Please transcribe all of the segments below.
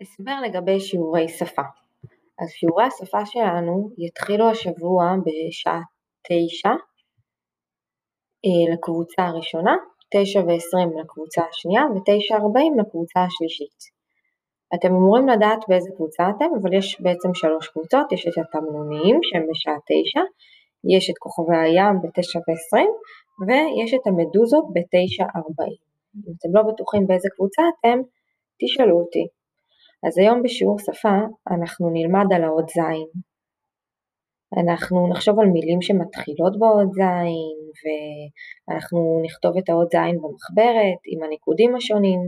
הסבר לגבי שיעורי שפה. אז שיעורי השפה שלנו יתחילו השבוע בשעה תשע אה, לקבוצה הראשונה, תשע ועשרים לקבוצה השנייה ותשע ארבעים לקבוצה השלישית. אתם אמורים לדעת באיזה קבוצה אתם, אבל יש בעצם שלוש קבוצות, יש את התמנונים שהם בשעה תשע, יש את כוכבי הים בתשע ועשרים ויש את המדוזות בתשע ארבעים. אם אתם לא בטוחים באיזה קבוצה אתם, תשאלו אותי. אז היום בשיעור שפה אנחנו נלמד על האות זין. אנחנו נחשוב על מילים שמתחילות באות זין, ואנחנו נכתוב את האות זין במחברת עם הניקודים השונים,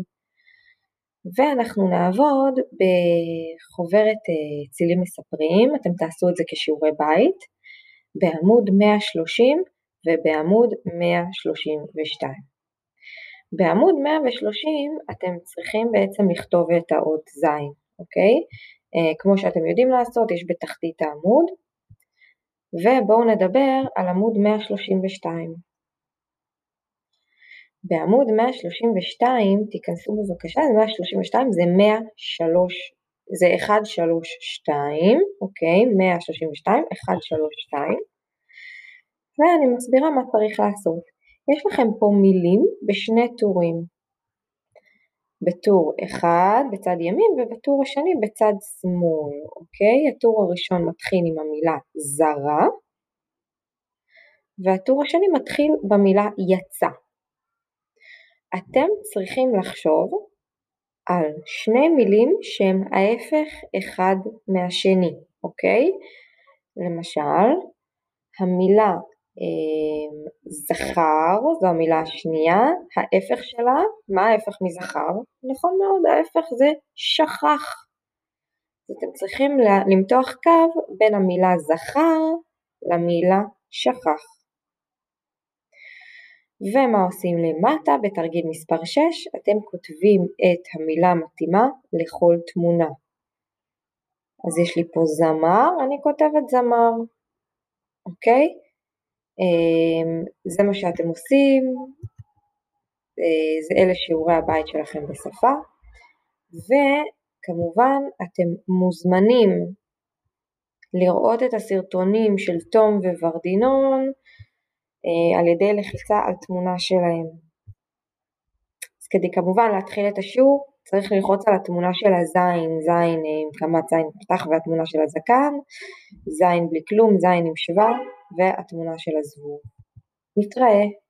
ואנחנו נעבוד בחוברת אה, צילים מספרים, אתם תעשו את זה כשיעורי בית, בעמוד 130 ובעמוד 132. בעמוד 130 אתם צריכים בעצם לכתוב את האות ז', אוקיי? אה, כמו שאתם יודעים לעשות, יש בתחתית העמוד, ובואו נדבר על עמוד 132. בעמוד 132, תיכנסו בבקשה, 132 זה 103, זה 132, אוקיי? 132, 132, ואני מסבירה מה צריך לעשות. יש לכם פה מילים בשני טורים, בטור אחד בצד ימין ובטור השני בצד שמאל, אוקיי? הטור הראשון מתחיל עם המילה זרה והטור השני מתחיל במילה יצא. אתם צריכים לחשוב על שני מילים שהם ההפך אחד מהשני, אוקיי? למשל, המילה זכר זו המילה השנייה, ההפך שלה, מה ההפך מזכר? נכון מאוד, ההפך זה שכח. אתם צריכים למתוח קו בין המילה זכר למילה שכח. ומה עושים למטה בתרגיל מספר 6? אתם כותבים את המילה המתאימה לכל תמונה. אז יש לי פה זמר, אני כותבת זמר, אוקיי? אמ, זה מה שאתם עושים, אה, זה אלה שיעורי הבית שלכם בשפה, וכמובן אתם מוזמנים לראות את הסרטונים של תום וורדינון אה, על ידי לחיצה על תמונה שלהם. אז כדי כמובן להתחיל את השיעור צריך ללחוץ על התמונה של הזין, זין עם קמת זין פתח והתמונה של הזקן, זין בלי כלום, זין עם שבב והתמונה של הזבוב. נתראה.